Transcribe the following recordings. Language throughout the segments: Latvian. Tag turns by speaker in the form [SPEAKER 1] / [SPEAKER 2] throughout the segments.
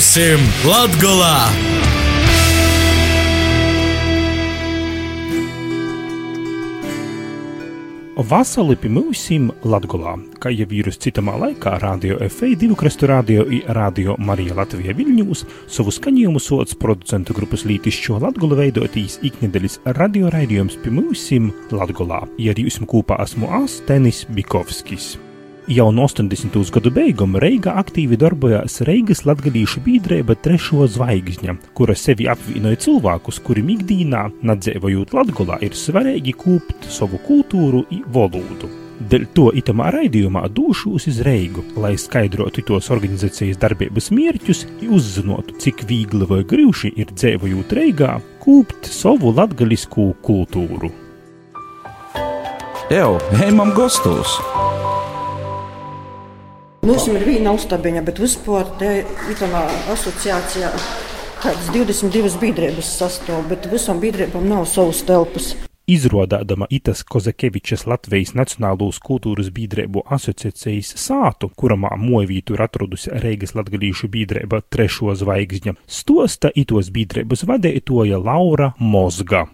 [SPEAKER 1] Būsim Latgolā!
[SPEAKER 2] Vasarī pie mums Latvijā, kā jau vīrus citamā laikā, Radio FA, divu krastu radio un Radio Marija Latvijā Viļņūs, savu skaņojumu sots producentu grupas lītišķo Latgulu veidotīs iknedēļas radio raidījums mums Latvijā. Ja arī esmu kopā esmu Astenis Bikovskis. Jau no 80. gadu beigām Reigā aktīvi darbojās Reigas latgadījuša biedrība Trešo zvaigžņa, kura sevi apvienoja cilvēkus, kuri ikdienā, nadzēvojot Latgolā, ir svarīgi kūpt savu kultūru un valodu. Dēļ to itamā raidījumā došos uz Reigu, lai skaidrotu tos organizācijas darbības mērķus uzzinātu, cik viegli vai grūti ir dzīvojot Reigā, kūpt savu latgaļisku kultūru.
[SPEAKER 3] Evo, ejam gastos!
[SPEAKER 4] Mums ir viena uztabiņa, bet vispār te itamā asociācijā kādas 22 biedrības sastāv, bet visam biedrībām nav savas telpas.
[SPEAKER 2] Izrādādama Itas Kozakevičas Latvijas Nacionālās kultūras biedrību asociācijas sātu, kuramā mojvītu ir atradusi Reigas latgalīšu biedrība Trešo zvaigžņa, stosta itos biedrības vadētoja Laura Mozga.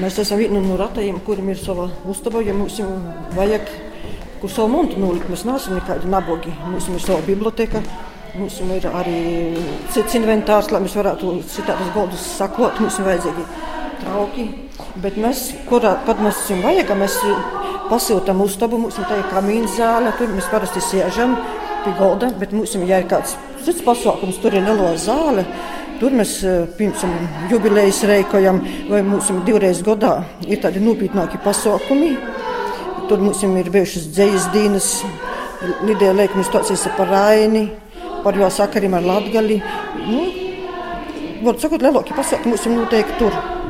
[SPEAKER 4] Mēs esam viena no ratajiem, kuriem ir sava uztaba, ja mums vajag kur savu monētu nolikt. Mēs neesam nekādi nabogi. Mums ir sava biblioteka. Mums ir arī cits inventārs, lai mēs varētu citādas goldus sakot. Mums ir vajadzīgi trauki. Bet mēs, kurā, kad mēs esam vajag, mēs pasiltam uztabu, mums ir tā ir kamīna zāle, tur mēs parasti sēžam pie golda, bet mums ir jāir kāds cits pasākums, tur ir neliela zāle. Tur mēs piemēram jubilejas reikojam, vai mums divreiz gadā ir tādi nopietnāki pasākumi. Tur mums ir bijušas dzīslas dienas, Lidija Lēkuma stāstīs par Raini, par jo sakariem ar Latgali. Nu, var sakot, lielākie pasākumi mums ir noteikti tur.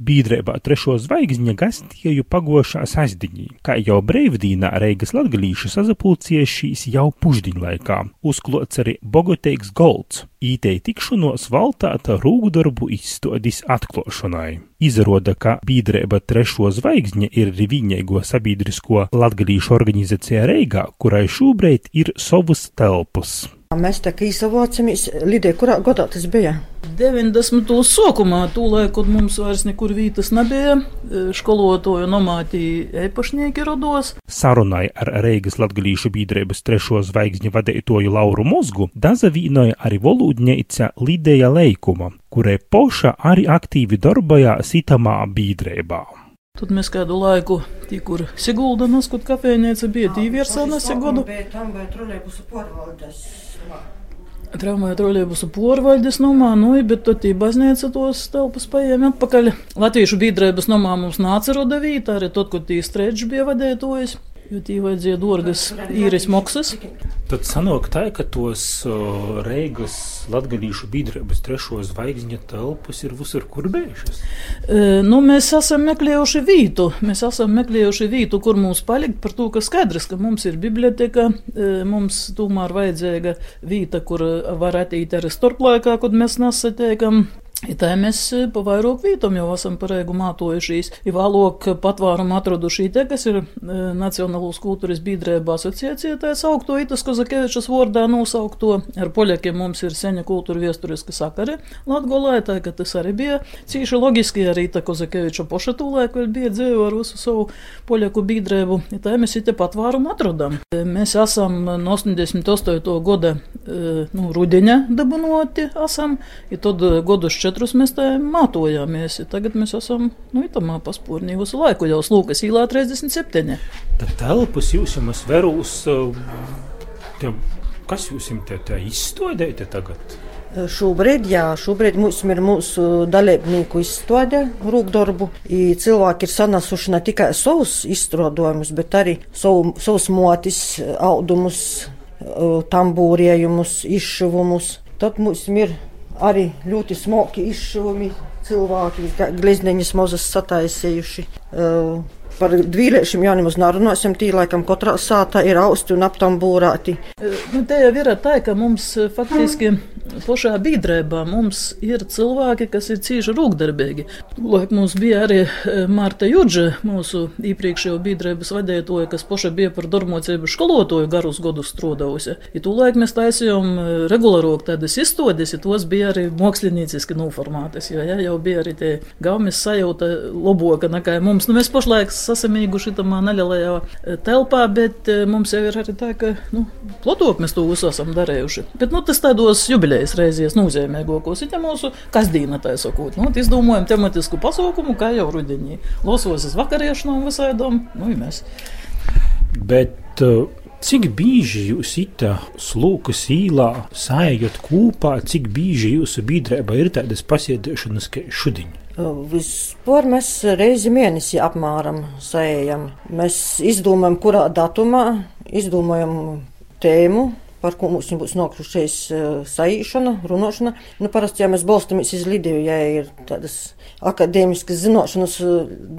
[SPEAKER 2] Biedrībā trešo zvaigžņa gastieju pagošā sasdiņī, kā jau brīvdīnā Reigas latgalīši sazapulcies šīs jau pušdiņlaikā. Uzklots arī Bogoteiks Golds, ītei tikšanos valtāta rūgdarbu izstodis atklošanai. Izrāda, ka biedrība trešo zvaigžņa ir riviņēgo sabiedrisko latgalīšu organizācija Reigā, kurai šobrīd ir savas telpas.
[SPEAKER 4] Mēs tā kā izsavācamies, Lidija, kurā gadā tas bija?
[SPEAKER 5] 90. sākumā, tūlēļ, kad mums vairs nekur vietas nebija, skolotāju nomātī īpašnieki rados.
[SPEAKER 2] Sarunai ar Reigas latgalīšu biedrības trešo zvaigžņu vadītoju Lauru Mozgu dazavīnoja arī volūdņeica Lidija Leikuma, kurai poša arī aktīvi darbojās itamā biedrībā.
[SPEAKER 5] Tad mēs kādu laiku tikko Sigulda Naskut kafejnīca bija tīviersā nesegodu.
[SPEAKER 4] Tam bija trolēbusu pārvaldes.
[SPEAKER 5] Tramvaja trolēbusu porvaļdes nomā, nu, bet tad tī baznīca tos telpas paiem atpakaļ. Latviešu biedrības nomā mums nāca rodavīt, arī tad, kad tī streģis bija vadētojas jo tī vajadzēja dārgas īres maksas.
[SPEAKER 2] Tad sanāk tā, ka tos uh, Reigas latgadījušu biedrības trešo zvaigžņa telpas ir visur kurbējušas?
[SPEAKER 5] E, nu, mēs esam meklējuši vītu, mēs esam meklējuši vītu, kur mums palikt par to, ka skaidrs, ka mums ir biblioteka, e, mums tomēr vajadzīga vīta, kur var attīt arī starplaikā, kad mēs nesatiekam. I tā mēs pa vairāk vietam jau esam pareigu mātojušies. I vēlāk patvērumu atraduši te, kas ir Nacionālās kultūras biedrība asociācija, tā saukto Itas Kozakevičas vārdā nosaukto. Ar poļakiem mums ir seņa kultūra viesturiska sakari Latgolā, tā ka tas arī bija cīši logiski, arī Ita Kozakeviča poša tūlēk vēl bija dzēju ar visu savu poļaku biedrību. I tā mēs te patvērumu atradam. Mēs esam no 88. gada nu, rudeņa dabunoti esam, i tad godus četrus mēs tā mātojāmies. Tagad mēs esam, nu, itamā paspūrnī visu laiku jau slūkas īlā 37.
[SPEAKER 2] Tad telpas jūs jums verūs, te, kas jūs jums te, te izstādējat tagad?
[SPEAKER 4] Šobrīd, jā, šobrīd mums ir mūsu dalībnieku izstāde, rūkdarbu. Cilvēki ir sanāsuši ne tikai savus izstrādājumus, bet arī savu, savus motis, audumus, tambūrējumus, izšuvumus. Tad mums ir arī ļoti smoki izšuvumi cilvēki, glezniņas mazas sataisījuši. Par vīriešiem jau nemaz nerunāsim, tī laikam katrā sātā ir austi un aptambūrāti.
[SPEAKER 5] Nu, te jau ir tā, ka mums faktiski pašā biedrībā mums ir cilvēki, kas ir cīši rūkdarbīgi. Laik mums bija arī Marta Judža, mūsu iepriekšējo biedrības vadētoja, kas paša bija par dormocību skolotoju garus godus strādājusi. Ja tūlaik mēs taisījām regulārāk tādas izstādes, ja tos bija arī mākslinieciski noformātas, jo ja, jau bija arī tie gaumes sajūta loboka nekā mums. Nu, mēs pašlaik sasamīguši tamā nelielajā telpā, bet mums jau ir arī tā, ka, nu, plotok mēs to visu esam darējuši. Bet, nu, tas tādos jubilējas reizes nozīmīgākos ir mūsu kasdīna, tā sakot. Nu, izdomājam tematisku pasaukumu, kā jau rudenī. Losos uz vakariešanām visādām, nu, mēs.
[SPEAKER 2] Bet uh, cik bieži jūs ita slūkas īlā sājot kopā, cik bieži jūsu biedrībā ir tādas pasiedēšanas kā šudiņi?
[SPEAKER 4] Vispār mēs reizi mēnesī apmēram sējam. Mēs izdomājam, kurā datumā, izdomājam tēmu, par ko mums būs nokļuvušies saīšana, runāšana. Nu, parasti, ja mēs balstamies uz Lidiju, ja ir tādas akadēmiskas zināšanas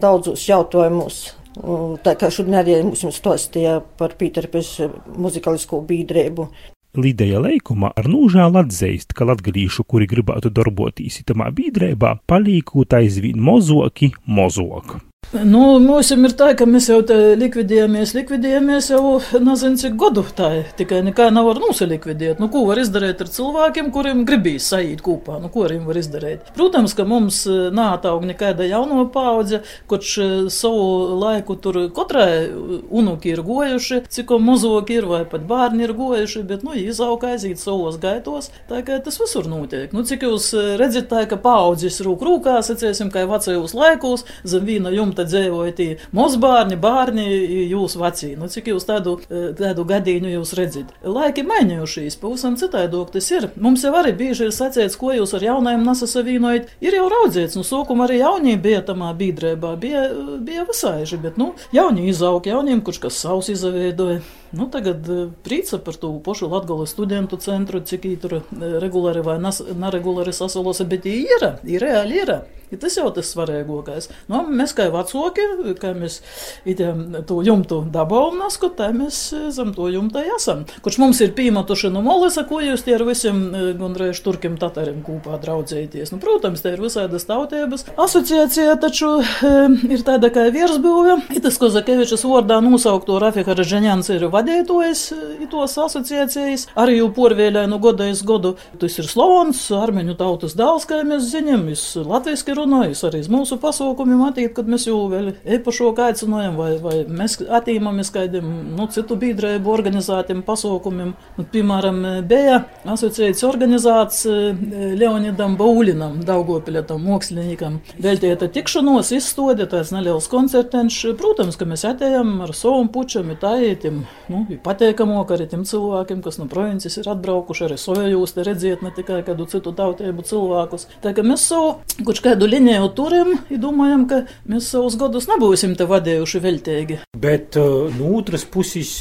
[SPEAKER 4] daudzos jautājumos, Tā kā šodien arī mums stāstīja par Pīterpes muzikalisko biedrību.
[SPEAKER 2] Līdēja leikuma ar nūžēlu atzīst, ka latgadījušu, kuri gribētu darboties itamā biedrībā, palīkūt aizvien mozoki mozoku.
[SPEAKER 5] Nu, mums ir tā, ka mēs jau likvidējamies, likvidējamies jau nezinu, cik gadu tā ir. Tikai nekā nevar nosalikvidēt. Nu, ko var izdarīt ar cilvēkiem, kuriem gribīs saīt kopā? Nu, ko viņiem var izdarīt? Protams, ka mums nātaug nekāda jauno paudze, kurš savu laiku tur katrai unuki ir gojuši, cik mazoki ir vai pat bērni ir gojuši, bet, nu, izauga aiziet savos gaitos, tā kā tas visur notiek. Nu, cik jūs redzat, tā, ka paudzes rūk rūkā, sacēsim, kā vecajos laikos, zem vīna jumta te dzīvoja tie mazbērni, bērni, jūs veci. Nu, cik jūs tādu, tādu gadījumu jūs redzat? Laiki mainījušies, pavisam citādāk tas ir. Mums jau arī bieži ir sacīts, ko jūs ar jaunajiem nesasavīnojat. Ir jau raudzēts, nu, sākumā arī jaunie bija tamā biedrībā, bija, bija visāži, bet, nu, jaunie izaug, jauniem, kurš kas savs izaveidoja. Nu, tagad prīca par to pašu Latvijas studentu centru, cik tur regulāri vai neregulāri sasalosa, bet ir, ir reāli ir. Ja tas jau tas svarīgākais. Nu, mēs kā vecāki, kā mēs itiem, to jumtu dabūjam nasku, tā mēs zem to jumta esam. Kurš mums ir pīmatuši no molesa, ko jūs tie ar visiem gandrīz turkiem tatariem kopā draudzēties. Nu, protams, te ir visādas tautības. Asociācija taču e, ir tāda kā virsbūve. Itas Kozakevičas vārdā nosaukto Rafika Reženjans ir vadītājs tos asociācijas. Arī jau porvēlē no goda iz godu. Tas ir Slovons, armeņu tautas dēls, kā mēs zinām, viņš latviski runājis arī mūsu pasaukumiem, attīt, kad mēs jau vēl epašo aicinājām, vai, vai mēs attīmamies kādiem, nu, citu biedrēbu organizētiem pasaukumiem. Nu, piemēram, bija asociēts organizāts Leonidam Baulinam, Daugopilietam, māksliniekam. Veltīta tikšanos, izstodi, tāds neliels koncertenš. Protams, ka mēs atējām ar savam pučam, tāietim, nu, pateikamo, ka arī tiem cilvēkiem, kas no provinces ir atbraukuši, arī sojjūs te redziet, ne tikai kādu citu tautību cilvēkus. Tā kā mēs savu, kurš kādu liniju turim, domājam, ka mēs savus gadus nebūsim te vadījuši veltīgi.
[SPEAKER 2] Bet no otras puses,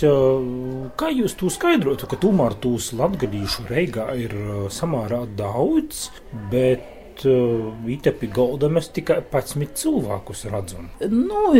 [SPEAKER 2] kā jūs to skaidrotu, ka tomēr tūs latgadījušu reigā ir samārā daudz, bet Itepi galda mēs tikai 11 cilvēkus redzam.
[SPEAKER 5] Nu,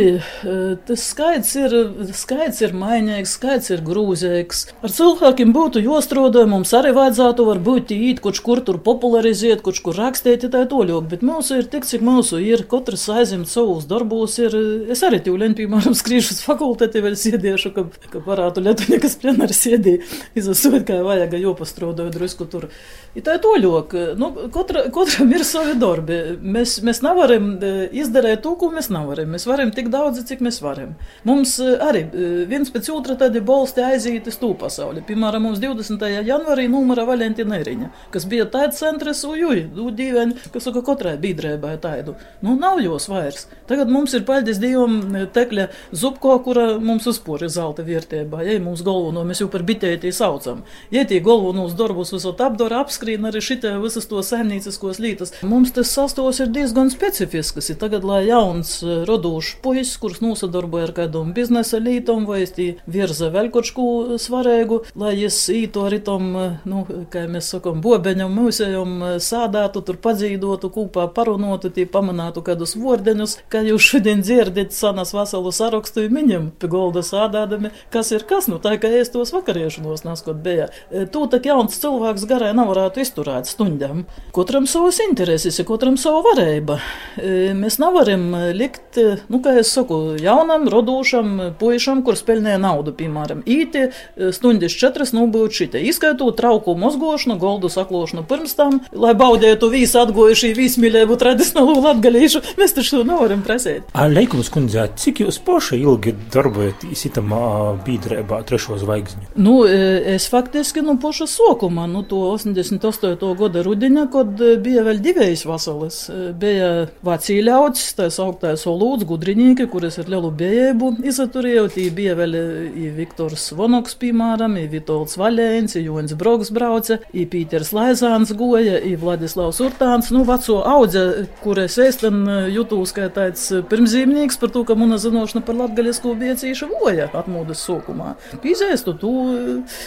[SPEAKER 5] tas skaits ir, skaits ir mainīgs, skaits ir grūzīgs. Ar cilvēkiem būtu jāstrādā, mums arī vajadzētu varbūt īt, kurš kur tur popularizēt, kurš kur rakstīt, tā toļok, bet mūsu ir tik, cik mūsu ir, katrs aizim savus darbus ir, es arī tīvlēn, piemēram, skrīšu uz fakulteti vēl sēdiešu, ka, ka varētu Lietuvniekas plenāri sēdī, izasot, kā vajag, jo pastrādāju drusku tur. I tā toļok, nu, katra, katram ir savi darbi. Mēs, mēs nevaram izdarīt to, ko mēs nevaram. Mēs varam tik daudz, cik mēs varam. Mums arī viens pēc otra tādi bolsti aiziet uz to pasauli. Piemēram, mums 20. janvārī numura Valentina Eriņa, kas bija tāds centrs, ujuj, dīvaini, kas saka, katrai biedrībai tādu. Nu, nav jos vairs. Tagad mums ir paldies Dievam tekļa zupko, kura mums uzpori zelta vērtībā. Ja mums galveno mēs jau par bitētī saucam. Ja tie galvenos darbus visot apdara, apskrīna arī šitie visas to saimnieciskos lītas. Mums tas sastos ir diezgan specifisks. Tagad, lai jauns eh, rodūšs puisis, kurš nosadarbojas ar kādam biznesa lītam vai virza vēl kaut ko svarīgu, lai es īto arī tam, eh, nu, kā mēs sakam, bobeņam, mūsējam sādātu, tur padzīdotu, kūpā parunotu, tī pamanātu kādus vordeņus, kā jūs šodien dzirdat sanas veselu sarakstu viņam, pie golda sādādami, kas ir kas, nu tā kā es tos vakariešanos neskot bija. Tū tak jauns cilvēks garai nevarētu izturēt stundām. Katram savas intereses, katram savu varību. E, mēs nevaram likt, nu, kā es saku, jaunam, rodošam puišam, kurš pelnīja naudu, piemēram, īti e, stundas četras nobūtu šitā, izskaitot trauku mozgošanu, goldu saklošanu pirms tam, lai baudētu visu atgojuši vismīlēbu tradicionālu latgalīšu. Mēs taču to nevaram prasīt.
[SPEAKER 2] Leikums kundzē, cik jūs poši ilgi darbojaties itamā bīdrēbā trešo zvaigzni?
[SPEAKER 5] Nu, e, es faktiski, nu, poša sokuma, nu, to 88. gada rudiņa, kad e, bija vēl divējs vasaras. E, bija vācija ļauts, tā sauktais olūds, gudrinīki, kuras ar lielu bijēbu izaturēja, tī bija vēl i Viktors Vonoks, piemēram, i Vitolds Vaļēns, i Joņs Brogs brauca, i Pīters Laizāns goja, i Vladislavs Urtāns, nu, veco audze, kuras es tam jutūs kā tāds pirmzīmnieks par to, ka muna zinošana par latgaļisko bija cīša voja atmodas sokumā. Pīzēstu, tu,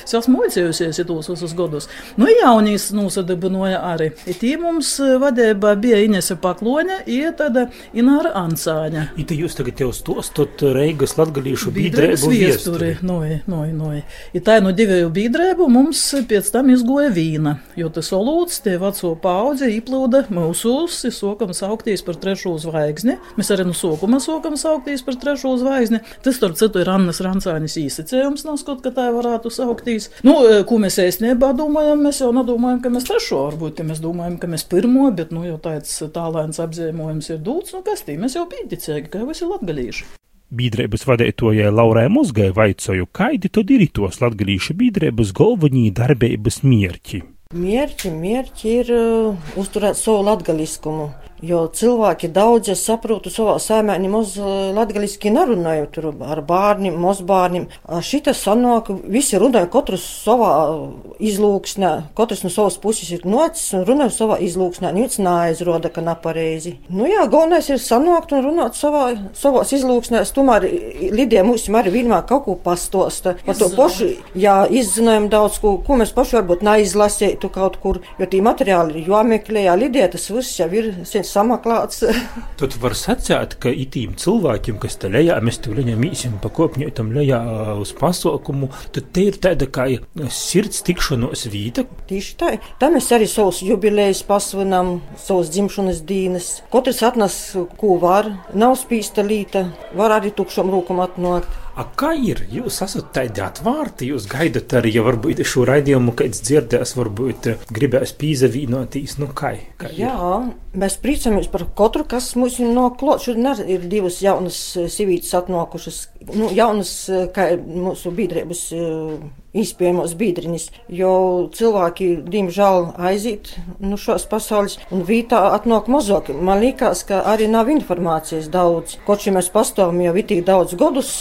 [SPEAKER 5] es esmu mocējusies, ja tos visus godus. Nu, jaunīs nosadibinoja arī. I tī mums e, vadībā bija Inese Pakloņa, i tāda Ināra Ansāņa.
[SPEAKER 2] I te jūs tagad jau stostot Reigas latgalīšu bīdrēbu
[SPEAKER 5] viesturi. Noi, noi, noi. I tā no divēju bīdrēbu mums pēc tam izgoja vīna, jo tas olūts tie veco paudze īplūda mūsus, sokam sauktīs par trešo zvaigzni. Mēs arī no sokuma sokam sauktīs par trešo zvaigzni. Tas, starp citu, ir Annas Rancāņas īsacējums, nav skot, ka tā varētu sauktīs. Nu, e, ko mēs īstenībā domājam, mēs jau nedomājam, ka mēs trešo, varbūt, ka mēs domājam, ka mēs pirmo, bet, nu, jau tāds tālēns apzīmējums ir dūts, nu, kas tī, mēs jau pīticēgi, ka visi latgalīši.
[SPEAKER 2] Bīdrēbas vadītojai Laurai Mozgai vaicoju, kaidi tad ir tos latgalīšu bīdrēbas galvenī darbības mierķi.
[SPEAKER 4] Mierķi, mierķi ir uh, uzturēt savu latgaliskumu. Jo cilvēki daudz, saprotu, savā saimē nemaz latgaliski nerunāju tur ar bērniem, mazbērniem. Šita sanāk, visi runāja katrs savā izlūksnē, katrs no savas puses ir nocis un runāja savā izlūksnē. Nīc neaizroda, ka nepareizi. Nu jā, galvenais ir sanākt un runāt savā, savās izlūksnēs. Tomēr Lidija mums arī vienmēr kaut ko pastosta. Par to pašu, jā, izzinājām daudz, ko, ko mēs paši varbūt neizlasītu kaut kur, jo tī materiāli ir jāmeklē, jā, Lidija tas viss jau ir samaklāts.
[SPEAKER 2] Tad var sacīt, ka itīm cilvēkiem, kas te lejā, mēs tur viņam īsim pa kopņotam lejā uz pasaukumu, tad te ir tāda kā sirds tikšanos vīta.
[SPEAKER 4] Tieši tā. Tā mēs arī savus jubilējus pasvinam, savus dzimšanas dienas. Katrs atnes, ko var, nav spīsta līta, var arī tukšam rūkam atnākt.
[SPEAKER 2] A, kā ir? Jūs esat tādi atvērti, jūs gaidat arī, ja varbūt šo raidījumu kāds dzirdēs, varbūt gribēs pīzavīnoties, nu kā? kā
[SPEAKER 4] Jā, mēs priecājamies par katru, kas mums ir noklāt. Šodien ir divas jaunas sivītes atnākušas, nu, jaunas, kā mūsu biedrības iespējamos biedriņus, jo cilvēki, diemžēl, aiziet no šos pasaules, un vītā atnāk mazāk. Man liekas, ka arī nav informācijas daudz. Kaut šī mēs pastāvam jau itī daudz gadus,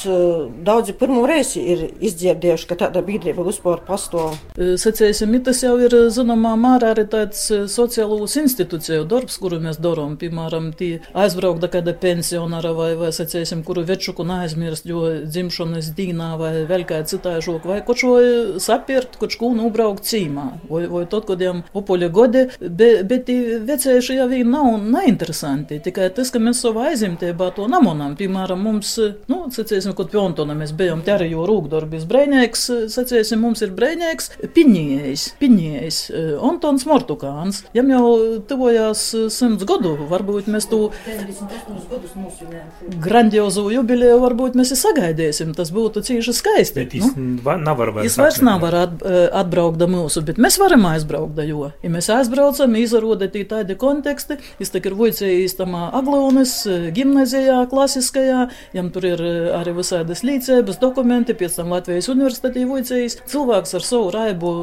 [SPEAKER 4] daudzi pirmo reizi ir izdzirdējuši, ka tāda biedrība vispār pastāv.
[SPEAKER 5] Sacēsim, tas jau ir zināmā mērā arī tāds sociālos institūciju darbs, kuru mēs darām, piemēram, tie aizbraukta kāda pensionāra vai, vai sacēsim, kuru večuku neaizmirst, jo dzimšanas dīnā vai vēl kā citāžok vai kaut šo sapirkt, kaut ko nubraukt cīmā, vai, vai tad, kad jām opoļa godi, bet, bet vecējuši jau viņi nav neinteresanti, tikai tas, ka mēs savā aizimtībā to namonam, piemēram, mums, nu, sacēsim, kad pjontona mēs bijām te arī jau rūgdarbis brēņēks, sacēsim, mums ir brēņēks, piņējs, piņējs, Antons Mortukāns, jam jau tuvojās simts gadu, varbūt mēs tu grandiozu jubilēju, varbūt mēs sagaidīsim, tas būtu cīši skaisti.
[SPEAKER 2] Bet nu? nav var
[SPEAKER 5] vairs. Es vairs nevaru at, eh, atbraukt da mūsu, bet mēs varam aizbraukt da jo. Ja mēs aizbraucam, izroda tī tādi konteksti, es tak ir voicējis tamā Aglonas eh, gimnazijā, klasiskajā, jam tur ir eh, arī visādas līdzēbas dokumenti, pēc tam Latvijas universitetī voicējis. Cilvēks ar savu raibu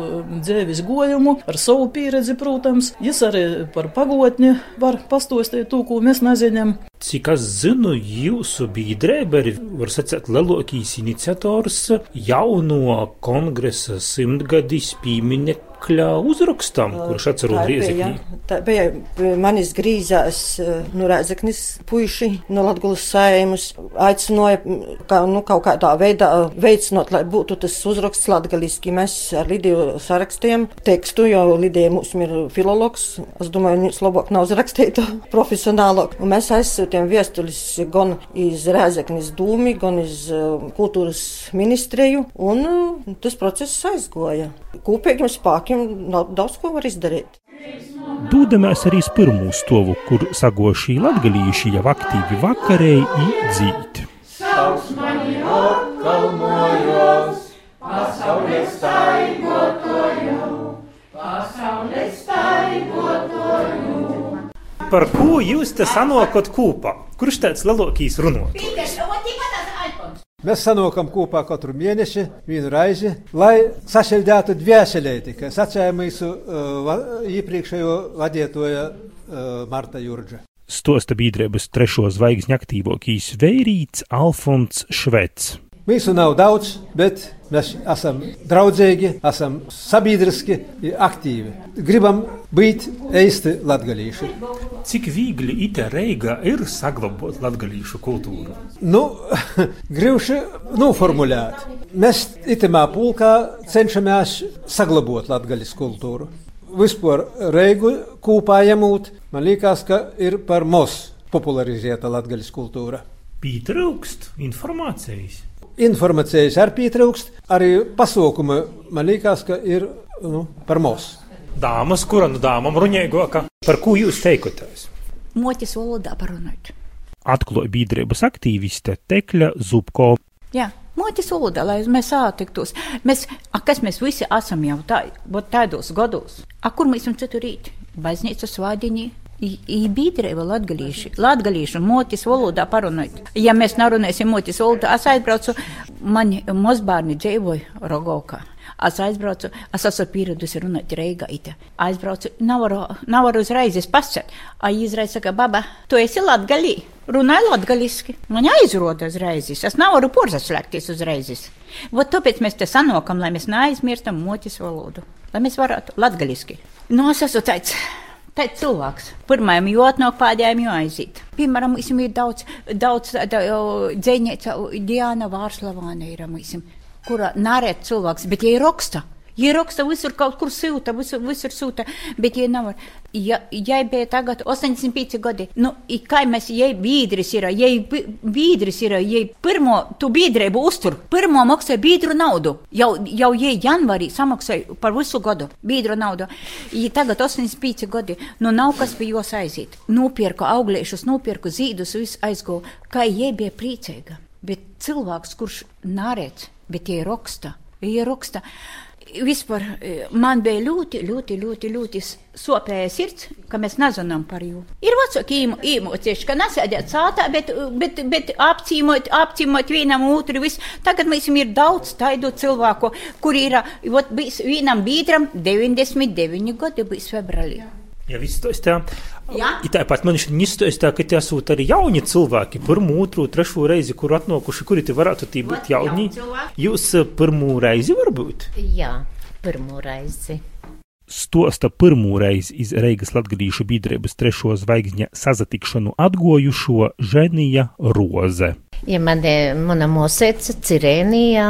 [SPEAKER 5] dzēvis gojumu, ar savu pieredzi, protams, jis arī par pagotni var pastostīt to, ko mēs nezinām.
[SPEAKER 2] Cik es zinu, jūsu biedrība ir, var sacīt, lielākais iniciators jauno kongresa simtgadis pīmiņa tekļa uzrakstam, kurš atceros Riezekni.
[SPEAKER 4] Tā bija manis grīzās, nu, Rēzeknis puiši no Latgulas saimus aicināja, ka, nu, kaut kādā veidā veicinot, lai būtu tas uzraksts latgaliski. Mēs ar Lidiju sarakstījām tekstu, jo Lidija mums ir filologs. Es domāju, viņas labāk nav uzrakstīt profesionālāk. Un mēs aizsūtījām viestulis gan iz Rēzeknis dūmi, gan iz kultūras ministriju, un tas process aizgoja. Kopīgiem spēkiem daudz ko var izdarīt.
[SPEAKER 2] Dūdamies arī uz pirmo stovu, kur sagošī latgalīši jau aktīvi vakarēji īdzīt. Sauc mani apkalmojos, pasaules taigotoju, pasaules taigotoju. Par ko jūs te sanokot kūpā? Kurš tāds lielākīs runātājs?
[SPEAKER 1] Mēs sanākam kopā katru mēnesi, vienu reizi, lai sašķeldētu dvēselēti, kā sacīja mūsu uh, iepriekšējo vadītāja uh, Marta Jurģa.
[SPEAKER 2] Stosta biedrības trešo zvaigzņu aktīvākais vērīts Alfons Švets.
[SPEAKER 1] Mūsu nav daudz, bet mēs esam draudzīgi, esam sabiedriski, aktīvi. Gribam būt īsti latgalīši.
[SPEAKER 2] Cik viegli ite Reiga ir saglabāt latgalīšu kultūru?
[SPEAKER 1] Nu, gribši noformulēt. Mēs itemā pulkā cenšamies saglabāt latgaļas kultūru. Vispār Reigu kopā ņemot, man liekas, ka ir par mos popularizēta latgaļas kultūra.
[SPEAKER 2] Pietrūkst informācijas
[SPEAKER 1] informācijas arī pietrūkst. Arī pasaukuma man liekas, ka ir nu, par mūsu.
[SPEAKER 2] Dāmas, kura no nu dāmām runāja, par ko jūs teikoties?
[SPEAKER 6] Motis valodā parunāt.
[SPEAKER 2] Atklāja biedrības aktīviste Tekļa Zubko.
[SPEAKER 6] Jā. Motis valodā, lai mēs satiktos. Mēs, a, kas mēs visi esam jau tā, tādos gados? A, kur mēs un citur rīt? Baznīcas vādiņī, Biedrība latgalīši, latgalīšu motis valodā parunājot. Ja mēs nerunāsim motis valodā, es aizbraucu, mani mazbārni dzīvoja Rogovkā. Es aizbraucu, es esmu pieradusi runāt Reigā. Aizbraucu, nevaru, nevaru uzreiz pasakāt. Ai, izreiz saka, baba, tu esi latgalī. Runāju latgaliski. Man aizroda uzreiz. Es nevaru porzaslēgties uzreiz. Vot tāpēc mēs te sanokam, lai mēs neaizmirstam motis valodu. Lai mēs varētu latgaliski. Nu, es esmu teicis. Tad cilvēks pirmajam jūt no pēdējiem jāaiziet. Piemēram, mums ir daudz, daudz dzēņēca Diana Vārslavāna ir, mums, kura nārēt cilvēks, bet ir raksta. Ja raksta visur kaut kur sūta, visur, visur sūta, bet ja nav. Ja, ja bija tagad 85 gadi, nu, kā mēs, ja biedris ir, ja biedris ir, ja pirmo tu biedrību uztur, pirmo maksāja biedru naudu, jau, jau ja janvārī samaksāja par visu gadu biedru naudu, ja tagad 85 gadi, nu nav kas pie jos aiziet. Nopirku augliešus, nopirku zīdus, viss aizgo, kā ja bija priecīga. Bet cilvēks, kurš nārēc, bet ja raksta, ja raksta, vispār e, man bija ļoti, ļoti, ļoti, ļoti sopēja sirds, ka mēs nezinām par viņu. Ir vecāki īmocieši, ka nesēdēt sātā, bet, bet, bet apcīmot, apcīmot vienam otru. Visu. Tagad mēs ir daudz taidu cilvēku, kuri ir, ot, bijis vienam biedram 99 gadi bijis februārī.
[SPEAKER 2] Ja viss to tā. Ja? Tāpat man šķiet, izstāstā, ka tie esot arī jauni cilvēki, pirmo, otro, trešo reizi, kur atnākuši, kuri te varētu tī būt jauni. Jūs eh, pirmo reizi varbūt?
[SPEAKER 7] Jā, pirmo reizi.
[SPEAKER 2] Stosta pirmo reizi iz Reigas Latgadīšu biedrības trešo zvaigzņa sazatikšanu atgojušo Ženija Roze.
[SPEAKER 7] Ja man, mana mosēca Cirēnija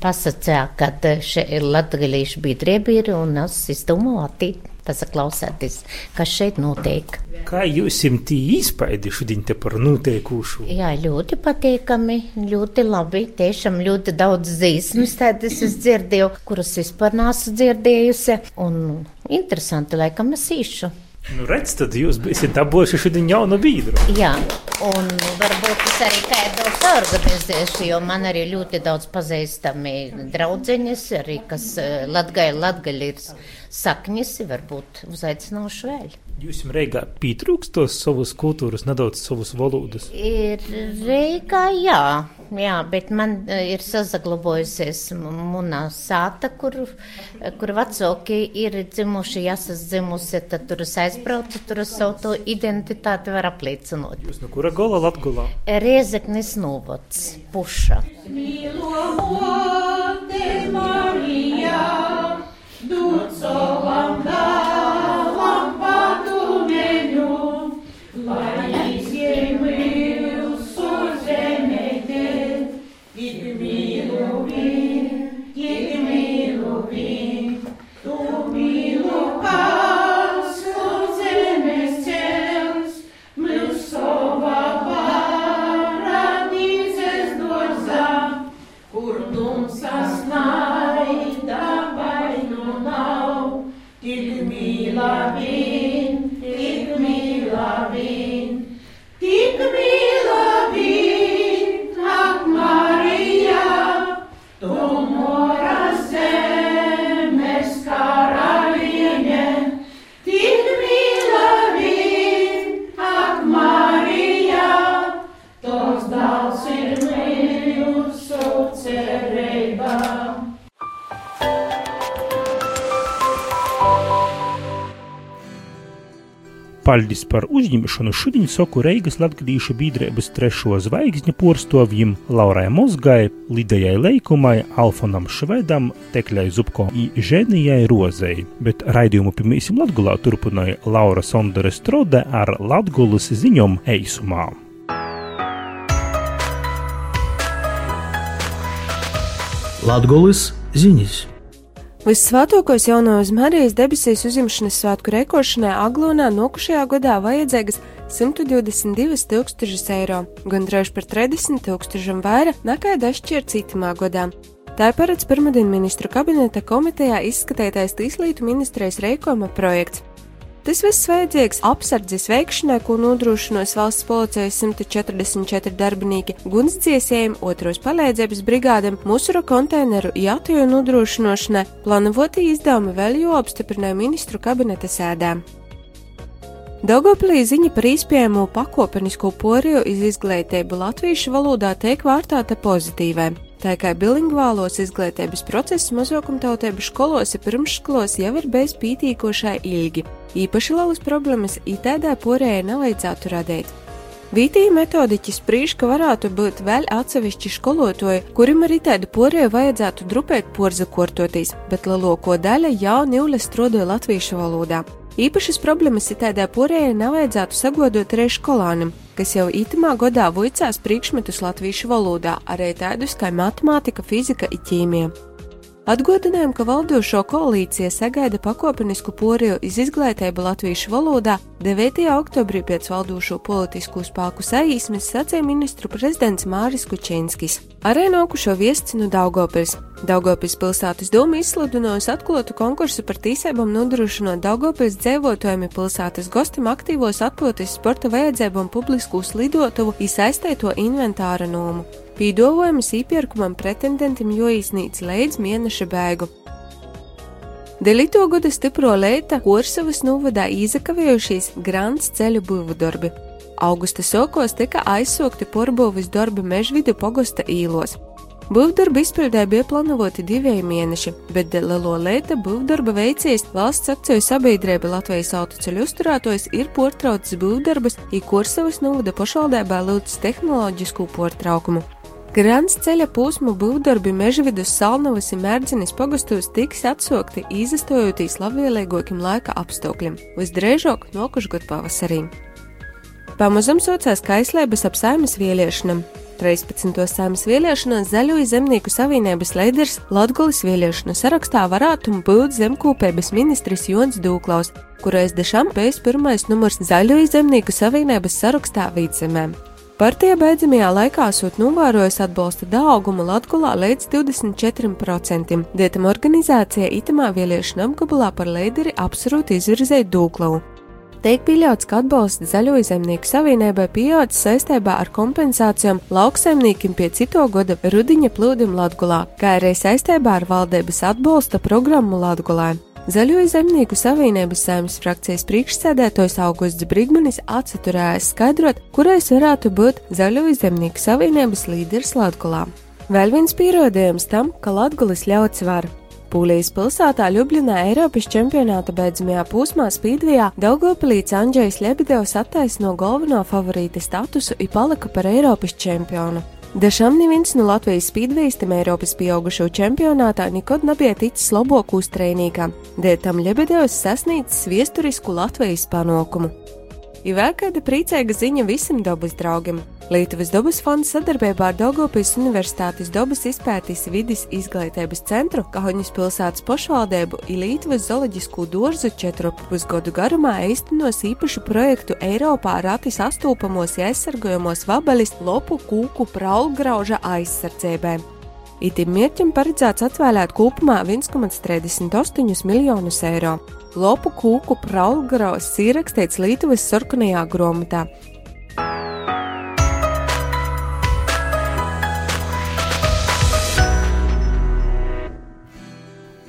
[SPEAKER 7] pasacīja, ka šeit ir Latgadīšu biedrība ir un es izdomāju attīt pasaklausēties, kas šeit notiek.
[SPEAKER 2] Kā jūs simt īspaidi šodien te par noteikušu?
[SPEAKER 7] Jā, ļoti patīkami, ļoti labi. Tiešām ļoti daudz zīsmes tādas es dzirdēju, kuras vispār nesu dzirdējusi. Un interesanti, laikam es īšu.
[SPEAKER 2] Nu, redz, tad jūs būsiet dabūjuši šodien jaunu biedru.
[SPEAKER 7] Jā, un es arī kādos organizēšu, jo man arī ļoti daudz pazīstami draudzeņas, arī kas eh, Latgaļa, Latgaļa ir saknis, varbūt uzaicināšu vēl.
[SPEAKER 2] Jūs Reigā pietrūkst tos savus kultūras, nedaudz savus valodas?
[SPEAKER 7] Ir Reigā, jā, jā, bet man e, ir sazaglabājusies munā sāta, kur, kur vecāki ir dzimuši, ja esas dzimusi, tad tur es aizbraucu, tur es savu to identitāti var apliecinot.
[SPEAKER 2] Jūs no kura gola Latgulā?
[SPEAKER 7] Riezeknis novots, puša. Mīlo,
[SPEAKER 2] Paļdis par uzņemšanu šodien soku Reigas latgadīšu bīdrēbas trešo zvaigzņu porstovjim Laurai Mozgai, Lidejai Leikumai, Alfonam Švedam, Tekļai Zubko i Ženijai Rozei, bet raidījumu pirmīsim Latgulā turpināja Laura Sondere Strode ar Latgulas ziņom eisumā.
[SPEAKER 3] Latgulas ziņas!
[SPEAKER 8] Vissvētākos jaunās Marijas debesīs uzņemšanas svētku rekoršanai Aglonā nokušajā gadā vajadzīgas 122 tūkstošus eiro, gandrīz par 30 tūkstošiem vairāk nekā dažšķier citamā gadā. Tā ir paredz pirmdien ministru kabineta komitejā izskatītais Tīslītu ministrijas reikoma projekts. Tas viss vajadzīgs apsardzes veikšanai, ko nodrošinos valsts policijas 144 darbinieki, gunsdziesējiem, otros palīdzības brigādēm, musura konteineru jātoju nodrošinošanai, plānotī izdevumi vēl jau apstiprināja ministru kabineta sēdē. Daugopilī ziņa par īspējamo pakopenisko poriju iz izglītību latviešu valodā tiek vērtēta pozitīvai. Tā kā bilingvālos izglītības process mazākumtautību skolos un pirmsskolos jau ir bijis pītīkošai ilgi. Īpaši lielas problēmas itēdā porējai nevajadzētu radīt. Vītīja metodiķi sprīž, ka varētu būt vēl atsevišķi skolotoji, kuriem arī tādu porēju vajadzētu drupēt porzakortotīs, bet lielāko daļu jau nīle strodoja latviešu valodā. Īpašas problēmas itēdā porējai nevajadzētu sagodot arī skolānam, kas jau itamā godā vuicās priekšmetus latviešu valodā, arī tādus kā matemātika, fizika un ķīmija. Atgādinājām, ka valdošo koalīcija sagaida pakāpenisku poriju iz izglītību latviešu valodā 9. oktobrī pēc valdošo politisku spēku saīsmes sacīja ministru prezidents Māris Kučinskis. Arī nākušo viests no Daugopils. Daugopils pilsētas doma izsludinājusi atklātu konkursu par tīsībām nodrošinot Daugopils dzīvotājiem pilsētas gostam aktīvos atpūtas sporta vajadzībām publisku slidotuvu izsaistēto inventāra nomu. Pīdolojums īpirkumam pretendentam joīsnīts līdz mēneša beigu. Delito gada stipro leita Korsavas novadā izakavējušies grants ceļu būvdarbi. Augusta sokos tika aizsokti porbūvis darbi mežvidu pogosta īlos. Būvdarba izpildē bija plānoti divi mēneši, bet lielo lēta būvdarba veicējs valsts akciju sabiedrība Latvijas autoceļu uzturētājs ir portraucis būvdarbas, ir Korsavas novada pašvaldībā lūdz tehnoloģisku portraukumu. Grants ceļa posmu būvdarbi Mežvidus, Salnavas un Mērdzinis pagustos tiks atsokti izastojoties labvēlīgākiem laika apstākļiem, visdrīzāk nokušgad pavasarī. Pamazam socās kaislības ap saimas vieliešanam. 13. saimas vieliešanās Zaļoja zemnieku savienības līderis Latgulis vieliešanu sarakstā varētu būt zemkopības ministrs Jons Dūklaus, kurais dešām pēc pirmais numurs Zaļoja zemnieku savienības sarakstā Vīdzemēm. Partija beidzamajā laikā esot novērojusi atbalsta daugumu Latgulā līdz 24%. Dietam organizācija itamā vieliešana apgabalā par līderi absolūti izvirzēja Dūklavu. Tiek pieļauts, ka atbalsts Zaļo zemnieku savienībai pieaudzis saistībā ar kompensācijām lauksaimniekiem pie cito gada rudiņa plūdim Latgulā, kā arī saistībā ar valdības atbalsta programmu Latgulā. Zaļo zemnieku savienības saimnes frakcijas priekšsēdētājs Augusts Brigmanis atsaturējās skaidrot, kurais varētu būt Zaļo zemnieku savienības līderis Latgulā. Vēl viens pierādījums tam, ka Latgulis ļauts var. Pūlijas pilsētā Ljubļinā Eiropas čempionāta beidzamajā posmā Spīdvijā Daugopilīts Andrzejs Lebedevs attaisno galveno favorīta statusu un palika par Eiropas čempionu. Dažam neviens no Latvijas spīdveistam Eiropas pieaugušo čempionātā nekad nebija ticis labāk uztrēnīgā, dēļ tam Ļebedevs sasniedzis viesturisku Latvijas panākumu. Ir vēl kāda priecīga ziņa visam dabas draugam. Lietuvas dabas fonds sadarbībā ar Daugopils Universitātes dabas izpētīs vidas izglītības centru, Kahoņas pilsētas pašvaldību un Lietuvas zooloģisku dārzu četru pusgadu garumā īstenos īpašu projektu Eiropā rati sastopamos aizsargājamos vabalis lopu kūku praulgrauža aizsardzībai. Itim mērķim paredzēts atvēlēt kopumā 1,38 miljonus eiro. Lopu kūku praulgraus ir rakstīts Lietuvas sarkanajā grāmatā.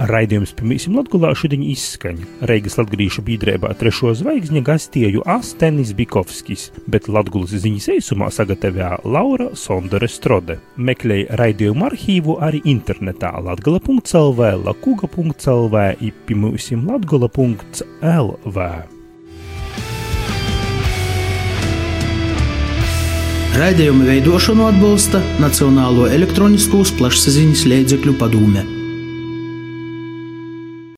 [SPEAKER 2] Raidījums pirmīsim Latgulā šodien izskaņa. Reigas latgrīšu biedrībā trešo zvaigzņa gastieju Astenis Bikovskis, bet Latgulas ziņas eisumā sagatavā Laura Sondere Strode. Meklēja raidījumu arhīvu arī internetā latgala.lv, lakuga.lv, ipimūsim latgala.lv.
[SPEAKER 3] Raidījuma veidošanu atbalsta Nacionālo elektroniskos plašsaziņas līdzekļu padome.